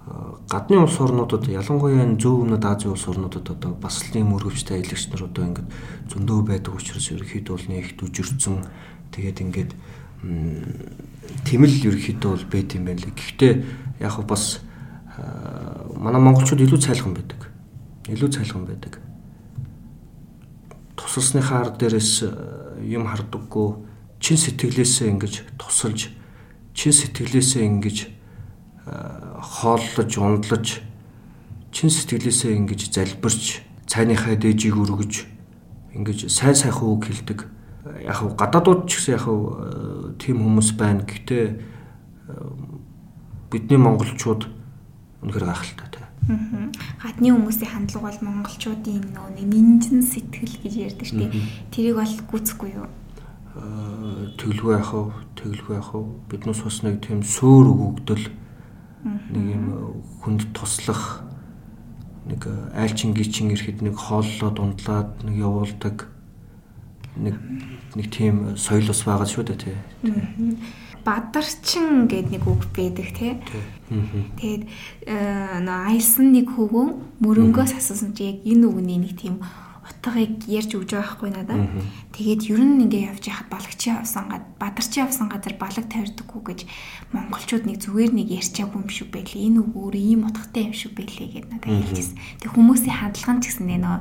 гадны улс орнуудад ялангуяа зөв өмнөд Азийн улс орнуудад одоо бас л ийм өргөвчтэй аялагч нар одоо ингээд зөндөө байдаг учраас ерөөхдөө бол нэг дүжирцэн тэгээд ингээд тэмэл ерөөхдөө бол байт юм байна лээ. Гэхдээ яг бас манай монголчууд илүү цайлган байдаг. Илүү цайлган байдаг. Тусалсныхаа ар дээрээс юм хардаггүй чин сэтгэлээсээ ингэж тусалж чин сэтгэлээсээ ингэж хооллож, ундлаж чин сэтгэлээсээ ингэж залбирч цайныхаа дээжийг өргөж ингэж сайн сайхан үг хэлдэг. Яг хав гадаадууд ч гэсэн яг хав тийм хүмүүс байна. Гэхдээ бидний монголчууд үнэхээр гайхалтай тий. Гадны хүмүүсийн хандлага бол монголчуудын нөө нэмжин сэтгэл гэж ярьдаг шүү дээ. Тэрийг бол гүцэхгүй юу? Тэглгүй яхав, тэглгүй яхав. Биднээс бас нэг тийм сөөр өгөгдөл нэг юм хүнд туслах нэг айлчин гिчин ирэхэд нэг хооллоо дундлаад нэг явуулдаг нэг нэг тийм соёл бас байгаа шүү дээ тий. Бадарчин гэдэг нэг үг байдаг тий. Тэгээд нөө аялсан нэг хөвгөн мөрөнгөөс асуусан чи яг энэ үгний нэг тийм утгыг ярьж өгж байгаа хгүй надад. Тэгээд ер нь ингээ явж яхад балагчийн авсан гад бадарчин авсан газар балаг тавирдаггүй гэж монголчууд нэг зүгээр нэг ярьчаагүй юм шиг байлээ. Энэ үг өөр ийм утгатай юм шиг байлээ гэд надад хэлчихсэн. Тэг хүмүүсийн хандлага ч гэсэн нөө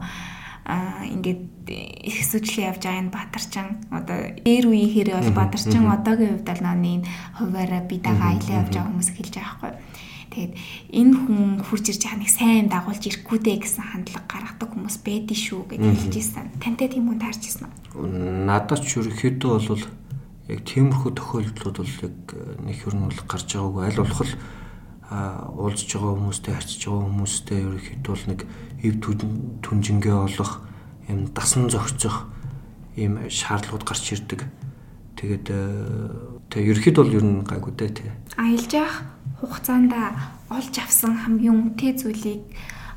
а ингээд их сүжлээ явж байгаа энэ Баатарчин одоо дээр үеийн хэрэг бол Баатарчин одоогийн хувьд бол нөө хуваараа би дагаа аялаа явж байгаа хүмүүс хэлж байгаа байхгүй. Тэгээд энэ хүн хурж ирж байгаа нэг сайн дагуулж ирэхгүй дээ гэсэн хандлага гаргадаг хүмүүс байдгийн шүү гэж хэлж ирсэн. Тантай тийм хүн таарч ирсэн үү? Надад ч ерөөхдөө бол яг тиймэрхүү тохиолдлууд бол яг нэг хөрн бол гарч байгаагүй аль болох л уулзж байгаа хүмүүстэй харьцаж байгаа хүмүүстэй ерөөхдөө бол нэг эв түнжингээ олох юм дасан зохицох ийм шаардлагууд гарч ирдэг. Тэгээд тэгээ ерөөхдөө бол ер нь гайгүй дээ тий. Аялж явах хугацаанд олж авсан хамгийн үнэтэй зүйлийг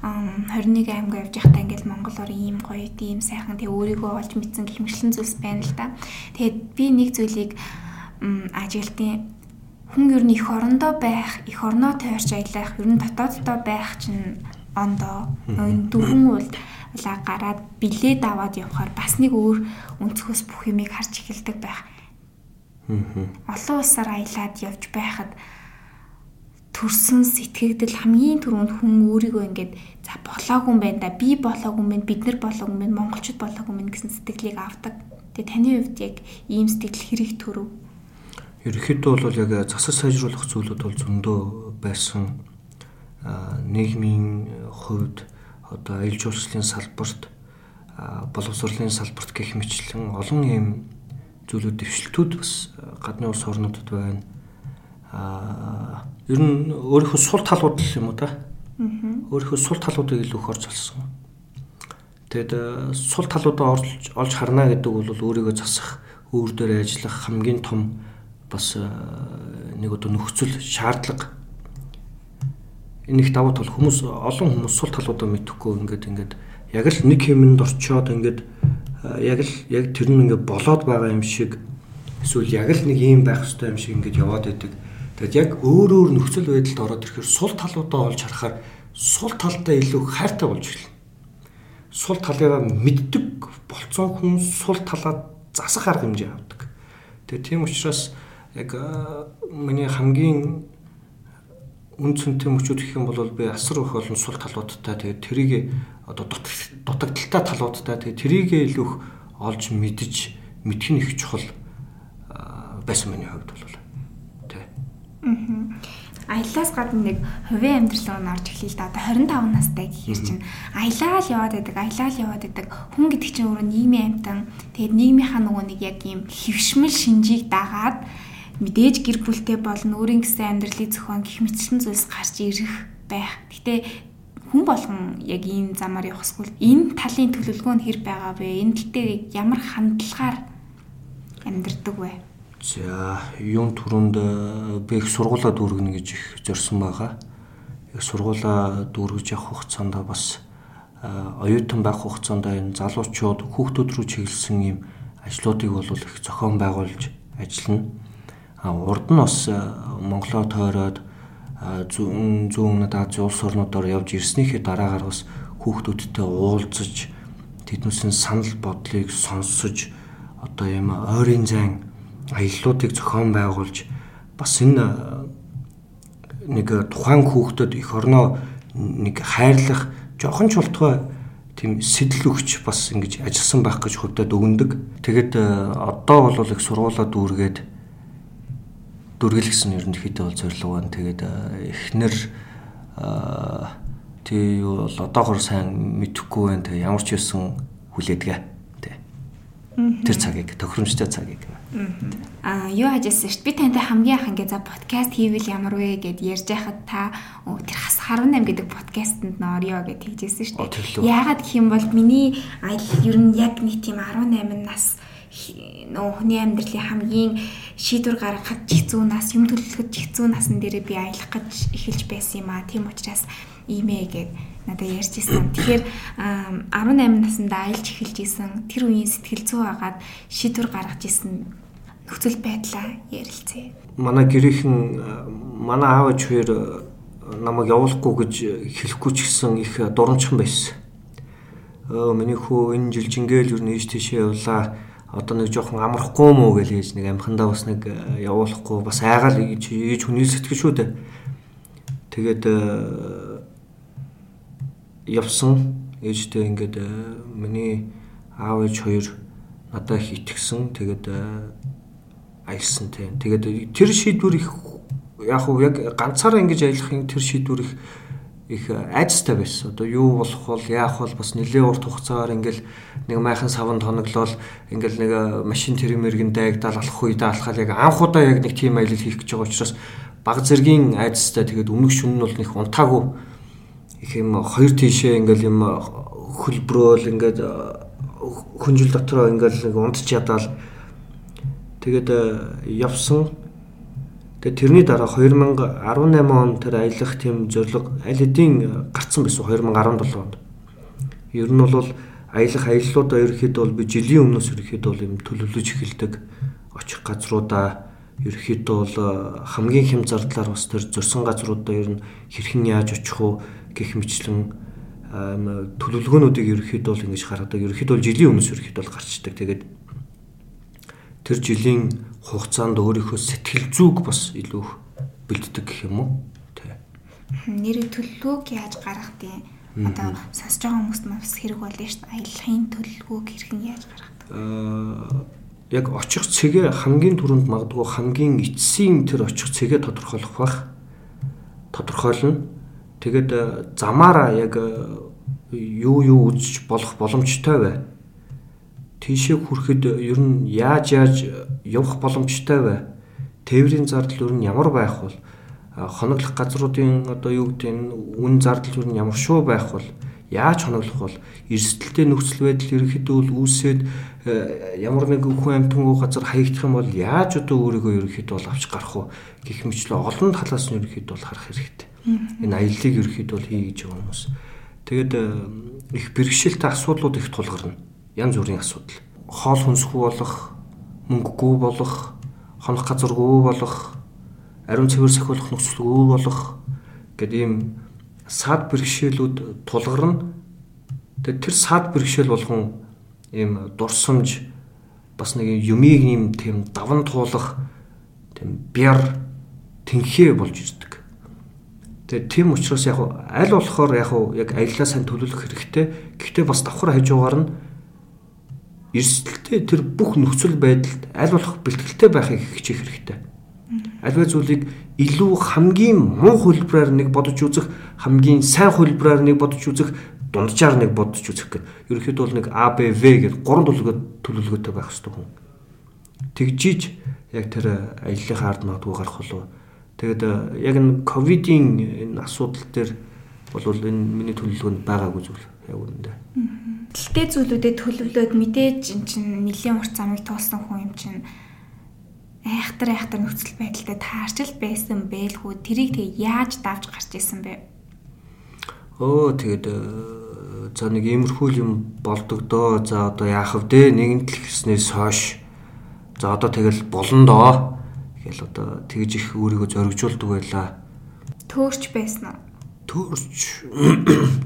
21 аймаг явж байхдаа ингээл Монголоор ийм гоё ийм сайхан тэг өөрийгөө олж мэдсэн гэх мэтлэн зүйлс байна л да. Тэгээд би нэг зүйлийг ажиглалтын хүн ер нь их орондоо байх, их орноо тойрч аялах, ер нь дотооддоо байх чинь ондоо энэ дөрвөн уул улаа гараад билет аваад явхаар бас нэг өөр өнцгөөс бүх юмыг харж эхэлдэг байх. Олон улсаар аялаад явж байхад төрсөн сэтгэгдэл хамгийн түрүүнд хүн өөрийгөө ингээд за болоогүй юм байна да би болоогүй юм байна бид нар болоогүй юм байна монголчууд болоогүй юм гэсэн сэтгэлийг авдаг. Тэгээ таны хувьд яг ийм сэтгэл хэрэг төрөв? Ерөнхийдөө бол яг засаг сайжруулах зүйлүүд бол зөндөө байсан. нийгмийн хувьд одоо аял жуулчлалын салбарт боловсролын салбарт гэх мэтлэн олон ийм зүйлүүд дэвшилтүүд бас гадны улс орнуудад байна. Аа ер нь өөрийнхөө сул талууд л юм уу та? Аа. Өөрийнхөө сул талуудыг илүү их орж олсон. Тэгэд сул талуудаа орж олж харна гэдэг бол өөрийгөө засах, өөр дээр ажиллах хамгийн том бас нэг одоо нөхцөл шаардлага энэ их давуу тал хүмүүс олон хүмүүс сул талуудаа мэдэхгүй ингээд ингээд яг л нэг хэмэнд орчоод ингээд яг л яг тэр нь ингээд болоод байгаа юм шиг эсвэл яг л нэг юм байх хэрэгтэй юм шиг ингээд яваад байдаг. Тэгэд яг өөр өөр нөхцөл байдалд ороод ирэхээр сул талуудаа олж харахаар сул талдаа илүү хайртай болж эхэлнэ. Сул талыгаа мэддэг болцсон хүн сул талаа засах арга хэмжээ авдаг. Тэгээ тийм учраас яг миний хамгийн үн цэнтэй мөчүүд гэх юм бол би асар их олон сул талуудтай тэгээд тэрийг одоо дутагдaltaй талуудтай тэгээд тэрийг илүү их олж мэдж мэдэх нь их чухал байсан миний хувьд бол. Аа. Аяллаас гадна нэг хувийн амьдрал руу орж эхлэе л да. Одоо 25 настай гэхээр чинь аялаа л яваад байдаг, аялаа л яваад байдаг. Хүн гэдэг чинь өөрөө нийгмийн амьтан. Тэгээд нийгмийнхаа нөгөө нэг яг ийм хөвшмөл шинжийг дагаад мэдээж гэр бүлтэй болно өөрийн гэсэн амьдралыг зохион гих мэтчлэн зүйлс гарч ирэх байх. Гэтэ хүн болгон яг ийм замаар явахсгүй энэ талын төлөвлөгөө нь хэр байгаа вэ? Энэ тал дээр ямар хандлагаар амьдрдаг вэ? За, юун түрүүнд э, би их сургуулаа дүүргэнэ гэж их зорьсон байгаа. Их сургуулаа дүүргэж явах хугацаанд бас э, оюутан байх хугацаанд энэ залуучууд хүүхдүүд рүү чиглэсэн ийм ажлуудыг бол их зохион байгуулж ажиллана урд нь бас Монголоо тойроод зүүн зүүн Азийн улс орнуудаар явж ирснийхээ дараагаар бас хүүхдүүдтэй уулзаж тэднүүсийн санал бодлыг сонсож одоо юм ойрын зайн аяллуудыг зохион байгуулж бас энэ нэг тухайн хүүхдэд их орноо нэг хайрлах жоохон ч болтгой тийм сэтэл өгч бас ингэж ажилласан байх гэж хувьдад өгөндөг. Тэгэд одоо бол их сургуулаа дүүргээд дүргэлгсэн ерөнхийдөө бол зорилго байна. Тэгээд эхнэр тий юу бол одоогор сайн мэдэхгүй байна. Тэгээ ямар ч юусэн хүлээдгээ. Тий. Тэр цагийг тохиромжтой цагийг. Аа юу хажсэн шүү дээ. Би тантай хамгийн анх ингээ за подкаст хийвэл ямар вэ гэд ярьж байхад та тэр хас 18 гэдэг подкастэнд н орё гэд хэлжсэн шүү дээ. Яагаад гэх юм бол миний айл ер нь яг нэг тийм 18 нас нөө хүний амьдралын хамгийн шийдвэр гаргахад хэцүү нас, юм төлөвлөхөд хэцүү насн дээрээ би аялах гэж эхэлж байсан юм аа. Тийм учраас иймээ гэд надад ярьж исэн. Тэгэхээр 18 наснда аялж эхэлж исэн. Тэр үеийн сэтгэл зүй агаад шийдвэр гаргаж исэн нөхцөл байдлаа ярилцъя. Манай гэрийнхэн манай аав ээж хоёр намайг явуулахгүй гэж хэлэхгүй ч гэсэн их дурамчхан байсан. Өө миний хүү энэ жил жингээл юу нэж тийшээ явлаа одоо нэг жоохон амрахгүй мó гэж ээж нэг амхандаа бас нэг э, явуулахгүй бас айгаал ээж ээж хүний сэтгэл шүү дээ. Тэгээд э, явсан ээжтэй ингээд э, миний аав ээж хоёр надад их итгэсэн. Тэгээд аялсан тийм. Тэгээд тэр шийдвэр их яг уу яг ганцаараа ингэж аялахын тэр шийдвэр их их айцтай байсан. Одоо юу болох бол яах бол бас нэлээд урт хугацаагаар ингээл нэг майхан савн тоноглол ингээл нэг э, машин тэрэмэргэн дайгдаал алах үедээ алхаал яг анхудаа яг нэг тийм аялал хийх гэж байгаа учраас баг зэргийн айцтай тэгээд өмнөх шүн нь бол нэг унтаагүй их юм хоёр тишээ ингээл юм хөлбрөөл ингээд э, хүнжил дотроо ингээл нэг унтч ядаал тэгээд э, явсан Тэгээ тэрний дараа 2018 он тэр аялах тийм зорилго аль хэдийн гарцсан байсан 2017 онд. Ер нь бол аялах аяллуудаа ерөөхдөө бол би жилийн өмнөөс ерөөхдөө бол юм төлөвлөж эхэлдэг. Очих газруудаа ерөөхдөө бол хамгийн хэм зардлаар бас тэр зорсон газруудаа ер нь хэрхэн яаж очих уу гэх мэтлэн төлөвлөгөөнүүдийг ерөөхдөө бол ингэж гаргадаг. Ерөөхдөө жилийн өмнөөс ерөөхдөө гарчдаг. Тэгээд тэр жилийн хугацаанд өөрийнхөө сэтгэл зүйг бас илүү бэлддэг гэх юм уу? Тэ. Нэр төлөвлөгөөг яаж гаргах тийм одоо сонсож байгаа хүмүүст бас хэрэг болно шүү дээ. Аяллахын төлөвлөгөөг хэрхэн яаж гаргадаг? Аа яг очих цэгээ хамгийн түрүүнд магадгүй хамгийн эцсийн тэр очих цэгээ тодорхойлох бах тодорхойлно. Тэгээд э, замаараа яг э, юу юу үзэж болох боломжтой бай. Тийшээ хүрэхэд ер нь яаж яаж явах боломжтой бай. Тээврийн зардал ер нь ямар байх вэ? Хоноглох газруудын одоо юу гэдэг нь үн зардал ер нь ямар шүү байх вэ? Яаж хоноглох бол эрсдэлтэй нөхцөл байдал ерөнхийдөө үүсээд ямар нэг хүн амтгүй газар хаягдах юм бол яаж одоо өөрийгөө ерөнхийдөө бол авч гарах вэ гэх мэтлээ олон талаас нь ерөнхийдөө бол харах хэрэгтэй. Энэ аяллыг ерөнхийдөө бол хий гэж байгаа хүмүүс. Тэгээд э, их бэрхшээлтэй асуудлууд их тулгарна. Янз бүрийн асуудал. Хоол хүнсгүй болох, мөнгөгүй болох, хонох газаргүй болох, ариун цэвэр сахиулах нөхцөлгүй болох гэдэг ийм саад бэрхшээлүүд тулгарна. Тэгээд тэр саад бэрхшээл болгон ийм дурсамж бас нэг юмыг ийм тийм даван туулах тийм бяр тэнхээ болж ирдэг. Тэгээд тийм учраас яг аль болохоор яг яг аяллаа сайн төлөвлөх хэрэгтэй. Гэхдээ бас давхар хажуугаар нь эрсдэлтэй тэр бүх нөхцөл байдалд аль болох бэлтгэлтэй байхыг хичээх хэрэгтэй. Альва зүйлийг илүү хамгийн муу хөлбраар нэг бодож үзэх, хамгийн сайн хөлбраар нэг бодож үзэх, дунджаар нэг бодож үзэх гэх. Ерөнхийдөө бол нэг А, Б, В гэдэг гурван төлөвлөгөө төлөвлөгөөтэй байх хэрэгтэй хүн. Тэгжиж яг тэр аяллахын ард магадгүй гарах болов. Тэгэд яг энэ ковидын энэ асуудал дээр бол энэ миний төлөвлөгөөнд байгаагүй зүйл яг үүндээ. Гэлтэй зүйлүүдэд төлөвлөөд мэдээж эн чинь нэлийн урт замыг тоосон хүн юм чинь айхтар айхтар нөхцөл байдалтай таарч л байсан байлгүй тэрийг тэгээ яаж давж гарч исэн бэ? Өө тэгээд э, за нэг иймэрхүү юм болдог доо. За одоо яах вэ? Нэгэн тал гэснээс хойш за одоо тэгэл болно доо. Тэгэл одоо тэгж их өөрийгөө зоригжуулдаг байлаа. Төөрч байсан уу? Төөрч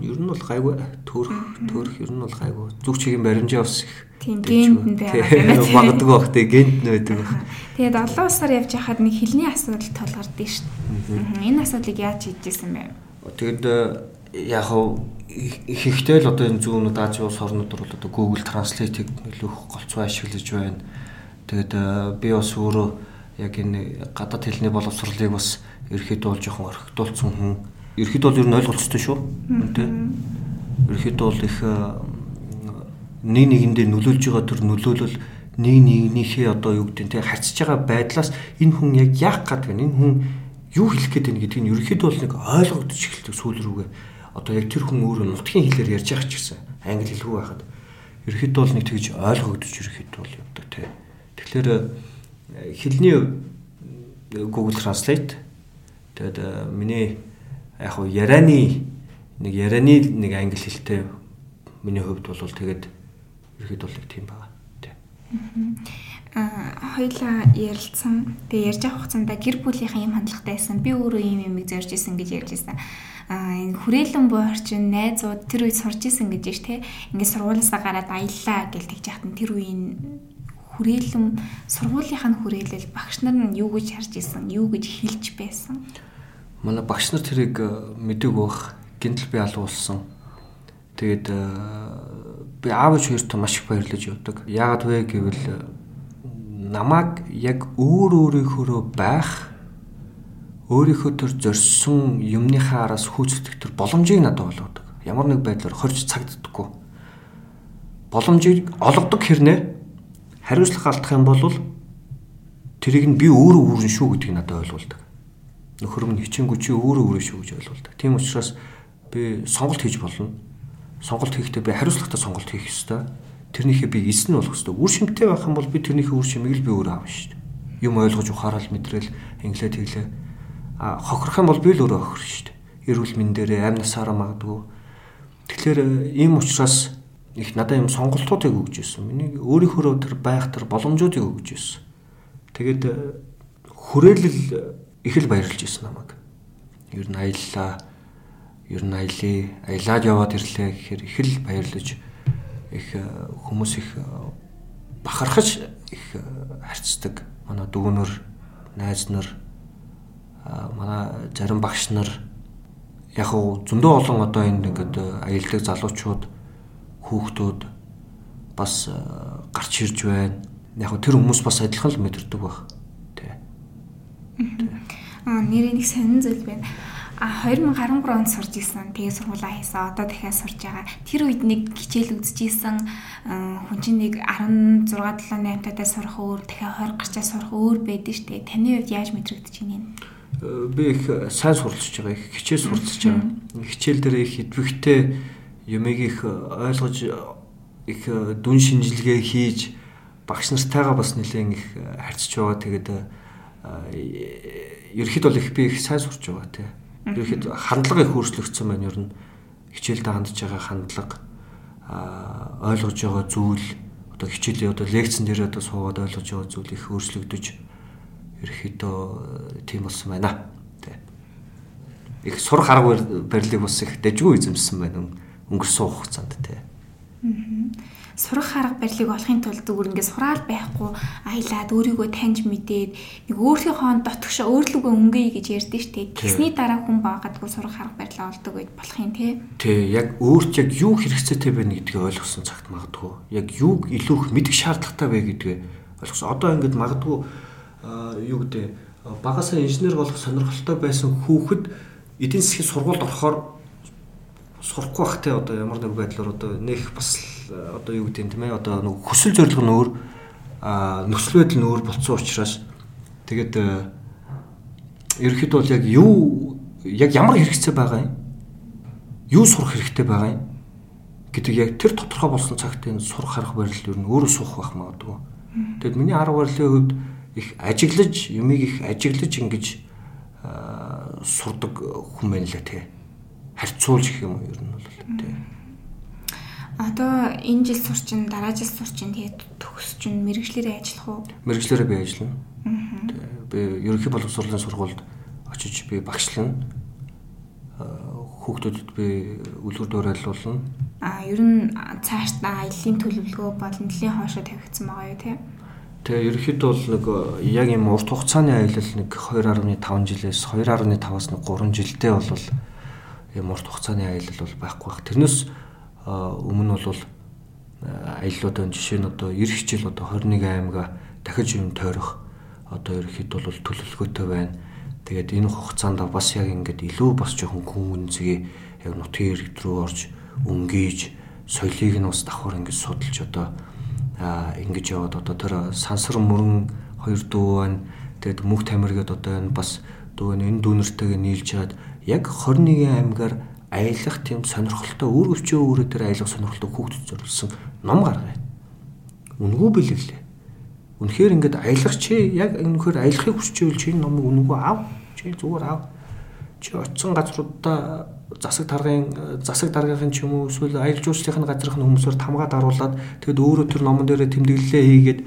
ер нь бол гайгүй төөрх төөрх ер нь бол гайгүй. Зүг чигийн баримжаа ус их Тийм гент нь байгаа. Магадгүй бах те гент нь байдаг. Тэгээд олон улсаар явж хахад нэг хилний асуудал толгордсон шүү дээ. Энэ асуудлыг яаж шийдэжсэн бэ? Тэгэд э, яг хав ихэнхдээ л одоо энэ зүүнүүд Азийн улс орнууд бол одоо Google Translate-ийг илүү голцоо ашиглаж байна. Тэгэд э, би бас өөрөө яг энэ гадаад хэлний боловсролыг бас ерөөхдөө жоохон орхигдуулсан хүн. Ерөөхдөө бол ер нь ойлголцтой шүү. Тэ. Ерөөхдөө бол их э, нэг нэгэндээ нөлөөлж байгаа төр нөлөөлөл нэг нэгнийхээ одоо юу гэдэг нь тэг харьцаж байгаа байдлаас энэ хүн яг яах гээд байна энэ хүн юу хэлэх гээд байна гэдгийг нь ерөөхдөө бол нэг ойлгогдож эхэлдэг сүүл рүүгээ одоо яг тэр хүн өөрөө нутгийн хэлээр ярьж байгаа ч гэсэн англи хэлгүй байхад ерөөхдөө бол нэг тэгж ойлгогдож ерөөхдөө бол явдаг тий Тэгэхээр э, хэлний Google Translate тэгээд э, миний яг хуу ярианы нэг ярианы нэг англи хэлтэй миний хувьд бол тэгээд ерөөд бол тийм байгаа. Тий. Аа хоёлаа ярилцсан. Тэгээ ярьж авах хугацаанд гэр бүлийнхэн юм хандлагатай байсан. Би өөрөө ийм юм зорж исэн гэж ярьж байсан. Аа энэ хүрээлэн буй орчин найзууд тэр үед сурж исэн гэж ш тэ. Ингээд сургуулиасаа гараад аяллаа гэж тэгж яхад тэр үеийн хүрээлэн сургуулийнх нь хүрээлэл багш нар нь юу гэж харж исэн, юу гэж хэлж байсан. Манай багш нар тэрийг э, мэдээг байх. Гинтл би алуулсан. Тэгээд э, би аав ээж хоёрт маш их баярлаж явдаг. Яагаад вэ гэвэл намайг яг өөр өөрийнхөө байх өөрийнхөө төр зорьсон юмныхаа араас хүүцдэг төр боломжийг надад олгодог. Ямар нэг байдлаар хорж цагддаггүй. Боломжийг олгодог хэрнээ хариуцлага алдах юм бол тэрийг нь би өөрөө үүрэн шүү гэдгийг надад ойлгуулдаг. Нөхөр минь хичээнгүү чи өөрөө өөрөө шүү гэж ойлгуулдаг. Тийм учраас би сонголт хийж болно сонголт хийхдээ би хариуцлагатай сонголт хийх ёстой. Тэрнийхээ би эс нь болох ёстой. Үр шимтэй байх юм бол би тэрнийхээ үр шимийг л би өөрөө авна шүү дээ. Юм ойлгож ухаарал мэдрээл инглээ тэглээ. А хохирох юм бол би л өөрөө хохирно шүү дээ. Эрүүл мэнд дээрээ амь насаараа магадгүй. Тэгэхээр ийм учраас их надад юм сонголтуудыг өгж ирсэн. Миний өөрийнхөө тэр байх тэр боломжуудыг өгж ирсэн. Тэгээд хүрээлэл их л баярлж ирсэн намайг. Ер нь аяллаа ер нь аялаа аялаад яваад ирлээ гэхээр их л баярлаж их хүмүүс их бахархаж их харцдаг манай дүүнөр найз нар манай зарим багш нар яг уу зөндөө олон одоо энэ ингээд аялдаг залуучууд хүүхдүүд бас гарч ирж байна. Яг тэр хүмүүс бас адилхан л мэдэрдэг баг. Тэ. Аа нэрээ нэг сонин зүйл байна. А 2013 онд сурж исэн. Тэгээ сургуулаа хийсэн. Одоо дахиад сурж байгаа. Тэр үед нэг хичээл үзчихсэн. Хүн чинь нэг 16 7 8 татаа сурах өөр, дахиад 20 гарчаа сурах өөр байдаг шүү дээ. Таны хувьд яаж мэдрэгдэж байна юм? Би их сайн суралцж байгаа. Их хичээл суралцж байгаа. Хичээл дээр их идэвхтэй юмыг их ойлгож их дүн шинжилгээ хийж багш нартайгаа бас нэлээд их харьцаж байгаа. Тэгээд ерхэд бол их би их сайн сурч байгаа тийм Ерхэд хандлага их өөрчлөгдсөн байна ер нь хичээлдээ хандж байгаа хандлага а ойлгож байгаа зүйл одоо хичээлийн одоо лекцэн дээр одоо суугаад ойлгож байгаа зүйл их өөрчлөгдөж ерөөхдөө тийм болсон байна. Тэ. Их сурах арга барилыг бас их дэжгүй эзэмсэн байна өнгөрсөн хугацаанд тэ. Сурах арга барилыг олохын тулд зүгээр ингээд сураал байхгүй аялаад өөрийгөө таньж мэдээд нэг өөрийнхөө дотгошоо өөрлөгөө өнгөе гэж ярьдэн штэ. Тэсний дараа хүн баагаадгүй сурах арга барилаа олдог гэж болох юм те. Тий, яг өөрт яг юу хэрэгцээтэй байна гэдгийг ойлгосон цагт магадгүй. Яг юуг илүү их мэдэх шаардлагатай вэ гэдгээ ойлгосон. Одоо ингээд магадгүй юу гэдэг багасаа инженер болох сонирхолтой байсан хүүхэд эдийн засгийн сургуульд орохоор сурахгүй бах те одоо ямар нэг байдлаар одоо нэх бас одоо юу гэдэг юм тийм ээ одоо нэг хүсэл зорилго нь өөр нөхцөл байдал нь өөр болцсон учраас тэгээд ерөөхдөө бол яг юу яг ямар хэрэгцээ байгаа юм юу сурах хэрэгтэй байгаа юм гэдэг яг тэр тодорхой болсон цагт энэ сурах арга барил ер нь өөрөө суух байх магадгүй. Тэгэд миний арга барилын хувьд их ажиглаж юмыг их ажиглаж ингэж сурдаг хүн байна лээ тий. Харьцуулж гэх юм уу ер нь бол тий. Одоо энэ жил сурчин, дараа жил сурчин тэгээд төгс чинь мэрэгчлэрээ ажиллах уу? Мэрэгчлэрээ би ажиллана. Би ерөнхий боловсролын сургуульд очиж би багшлана. Хүүхдүүдэд би үлгэр дуурайлуулна. А ер нь цааш та аяллийн төлөвлөгөө болон нэлийн хоошоо тавигдсан байгаа юу те? Тэгээ ерөнхийдөө бол нэг яг юм урт хугацааны аялал нэг 2.5 жилээс 2.5-аас нэг 3 жилдээ бол юм урт хугацааны аялал бол байхгүй бах. Тэрнээс өмнө бол аяллуудын жишээ нь одоо эх хичээл одоо 21 аймага дахиж юм тойрох одоо ерөөхдөө бол төлөвлөгөөтэй байна. Тэгээд энэ хугацаанд бас яг ингээд илүү бас жоохон хүн үнцгийг яг нутгийн иргэд рүү орж өнгийж соёлыг нь бас давхар ингэж судалж одоо ингэж яваад одоо тэр сансар мөрөн хоёр дүү байна. Тэгээд мөнх тамир гээд одоо энэ бас дүү энэ дүүнэртэйгээ нийлж чад яг 21 аймгаар аялах тийм сонирхолтой өөр өвчөө өөрөө тэр аялах сонирхолтой хүүхдэд зориулсан ном гаргая. Үнгүү бэлэглээ. Үнэхээр ингээд аялах чи яг үнэхээр аялахыг хүсчихвэл чи энэ номыг үнгүү ав. Чи зүгээр ав. Чи очисон газруудаа засаг даргын засаг даргын ч юм уу эсвэл аялал жуулчлалын газрын хүмүүсээр тамгаа даруулад тэгэд өөрөө тэр номон дээрээ тэмдэглэлээ хийгээд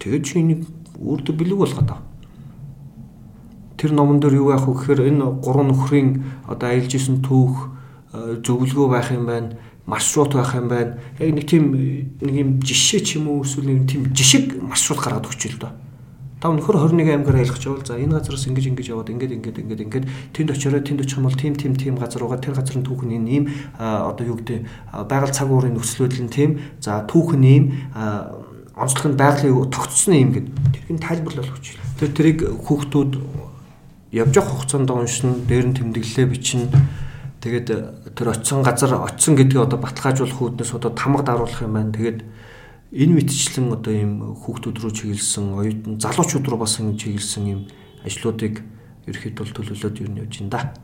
тэгээд чи энийг өөртөө бэлэг болгоод ав тэр номон дээр юу яах вэ гэхээр энэ гурван нөхрийн одоо аялж исэн түүх зөвлөгөө байх юм байна маршрут байх юм байна. Яг нэг тийм нэг юм жишээ ч юм уу эсвэл нэг тийм жишг маршрут гаргаад өгч л доо. Та өнөхөр 21 аймгаар аялах жавал за энэ газараас ингэж ингэж яваад ингэж ингэж ингэж ингэж тэнд очиороо тэнд очих юм бол тийм тийм тийм газар угаа тэр газрын түүхэн энэ ийм одоо юу гэдэг байгаль цаг уурын нөхцөл байдал нь тийм за түүхэн ийм онцлог нь байгалийн тогтцсон юм гэд тэрийг тайлбарлал өгч. Тэр тэрийг хүүхдүүд явж явах хугацаанд уншин дээр нь тэмдэглэлээ бичнэ Тэгээд э, тэр очисон газар очисон гэдгийг одоо баталгаажуулах үүднээс одоо тамга даруулах юм байна. Тэгээд энэ мэтчлэн одоо ийм хүүхдүүд рүү чиглэсэн, оюутан залуучууд руу бас ингэ чиглэсэн ийм ажлуудыг ерөөхдөө төлөвлөлөөд юу явж ин да.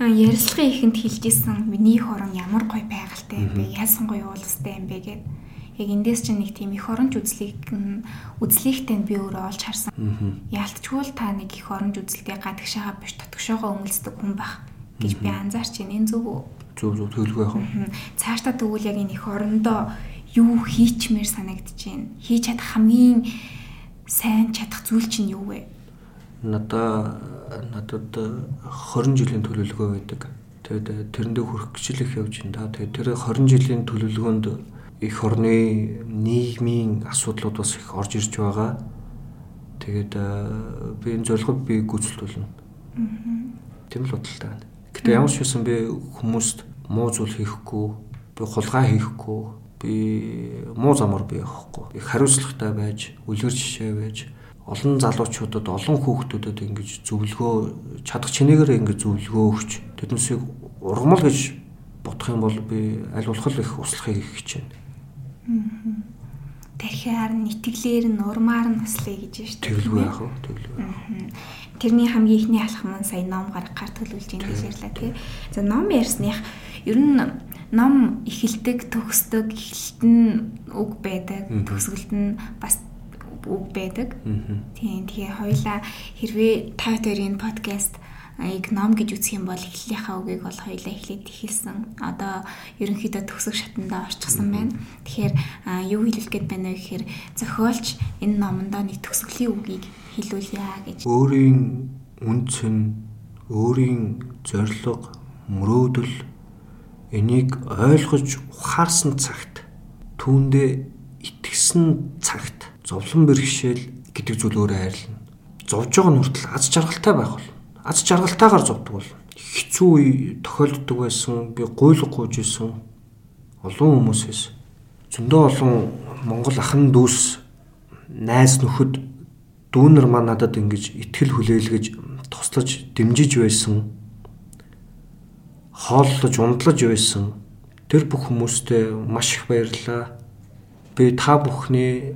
Аа ярилцлагын ихэнд хэлжсэн миний хорон ямар гоё байгальтай юм бэ? Яасан гоё уулстай юм бэ гэд яг эндээс чинь нэг тийм их оронч үзлийг үзлийгтэй би өөрөө олж харсан. Яалтчгүй та нэг их оронч үзэлтэй гадагшаага биш дотгошоогоо өмөлцдөг хүн байх гэж би анзаарч байна. Энэ зөв үү? Зөв зөв төлөвлөгөө яах вэ? Цаашдаа тэгвэл яг энэ их орондоо юу хийчмээр санагдаж байна. Хийж чадах хамгийн сайн чадах зүйл чинь юу вэ? Надаа надад 20 жилийн төлөвлөгөө байдаг. Тэгээд тэрэндээ хүрэх гэж л их явж байна. Тэгээд тэр 20 жилийн төлөвлөгөөнд их орны нийгмийн асуудлууд бас их орж ирж байгаа. Тэгээд би энэ зорилгод би гүйцэлдүүлнэ. Тийм л бодолтой байна. Гэтэ ямар ч байсан би хүмүүст муу зүйл хийхгүй, би хулгай хийхгүй, би муу замаар би явахгүй. Их хариуцлагатай байж, үлгэр жишээ байж олон залуучуудад олон хүүхдүүдэд ингэж зөвлөгөө чадах чинээгээр ингэж зөвлөгөө өгч тэднээсийг ургамал гэж бодох юм бол би аль болох их услахыг хичээнэ. Тэрхээр нитгэлээр нь урмаар нь услая гэж байна шүү дээ. Тэглгүй яах вэ? Тэглгүй. Тэрний хамгийн ихний алхам нь сая ном гаргахаар төлөвлөж ийн гэж ярьлаа тий. За ном ярьсных ер нь ном эхэлдэг, төгсдөг, эхлэлт нь үг байдаг, төгсгөлт нь бас үг байдаг. Тийм тэгээ хоёлаа хэрвээ та хоёрын подкаст аяг ном гэж үзэх юм бол эхлэлийнхаа үгийг бол хоёлаа эхлээд ихэлсэн. Одоо ерөнхийдөө төгсөх шатанда орчихсон байна. Тэгэхээр юу хэлэх гээд байна вэ гэхээр зохиолч энэ номондоо нэг төгсгөлийн үгийг хэлүүлье гэж. Өөрийн үнц нь өөрийн зориг, мөрөөдөл энийг ойлгож ухаарсан цагт түүндээ итгэсэн цагт зовлон бэрхшээл гэдэг зүйл өөрөө хайрлна. Зовж байгаа нь хүртэл аз жаргалтай байх бол. Аз жаргалтайгаар зовдөг бол. Хэцүү үе тохиолддог байсан. Би гуйлг гуйж исэн. Олон хүмүүсээс зөндөө олон Монгол ахын дүүс найз нөхөд дүүнер маа надад ингэж итгэл хүлээлгэж туслаж дэмжиж байсан. Хооллож ундлаж байсан. Тэр бүх хүмүүстээ маш их баярлалаа. Би та бүхний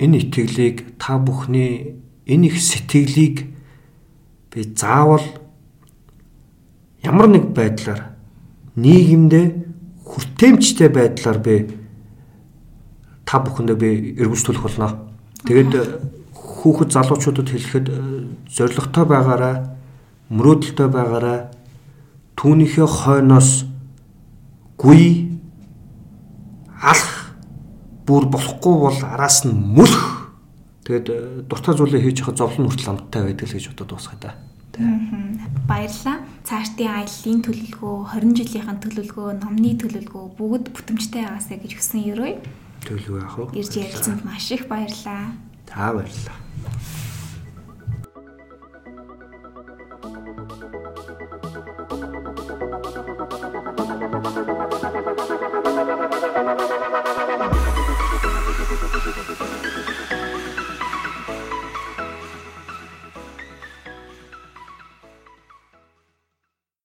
энэ итгэлийг та бүхний энэ их сэтгэлийг би заавал ямар нэг байдлаар нийгэмдээ хүртээмжтэй байдлаар би та бүхэндээ би эргүүлжүүлэх болно. Тэгээд хүүхэд залуучуудад хэлэхэд зоригтой байгаараа мөрөөдөлтэй байгаараа түүнийхээ хойноос гүй алах бүр болохгүй бол араас нь мөлх. Тэгээд э, дуртай зүйлээ хийж хахад зовлон хүртэл амттай байдаг л гэж бодод дуусгая да. Баярлалаа. Цаашдын аяллаа төлөвлөгөө, 20 жилийнхэн төлөвлөгөө, номны төлөвлөгөө бүгд бүтэмжтэй байгаасаа гэж хүсэн ерөөй. Төлөв яах вэ? Ирж ярилцсанд маш их баярлалаа. Та баярлалаа.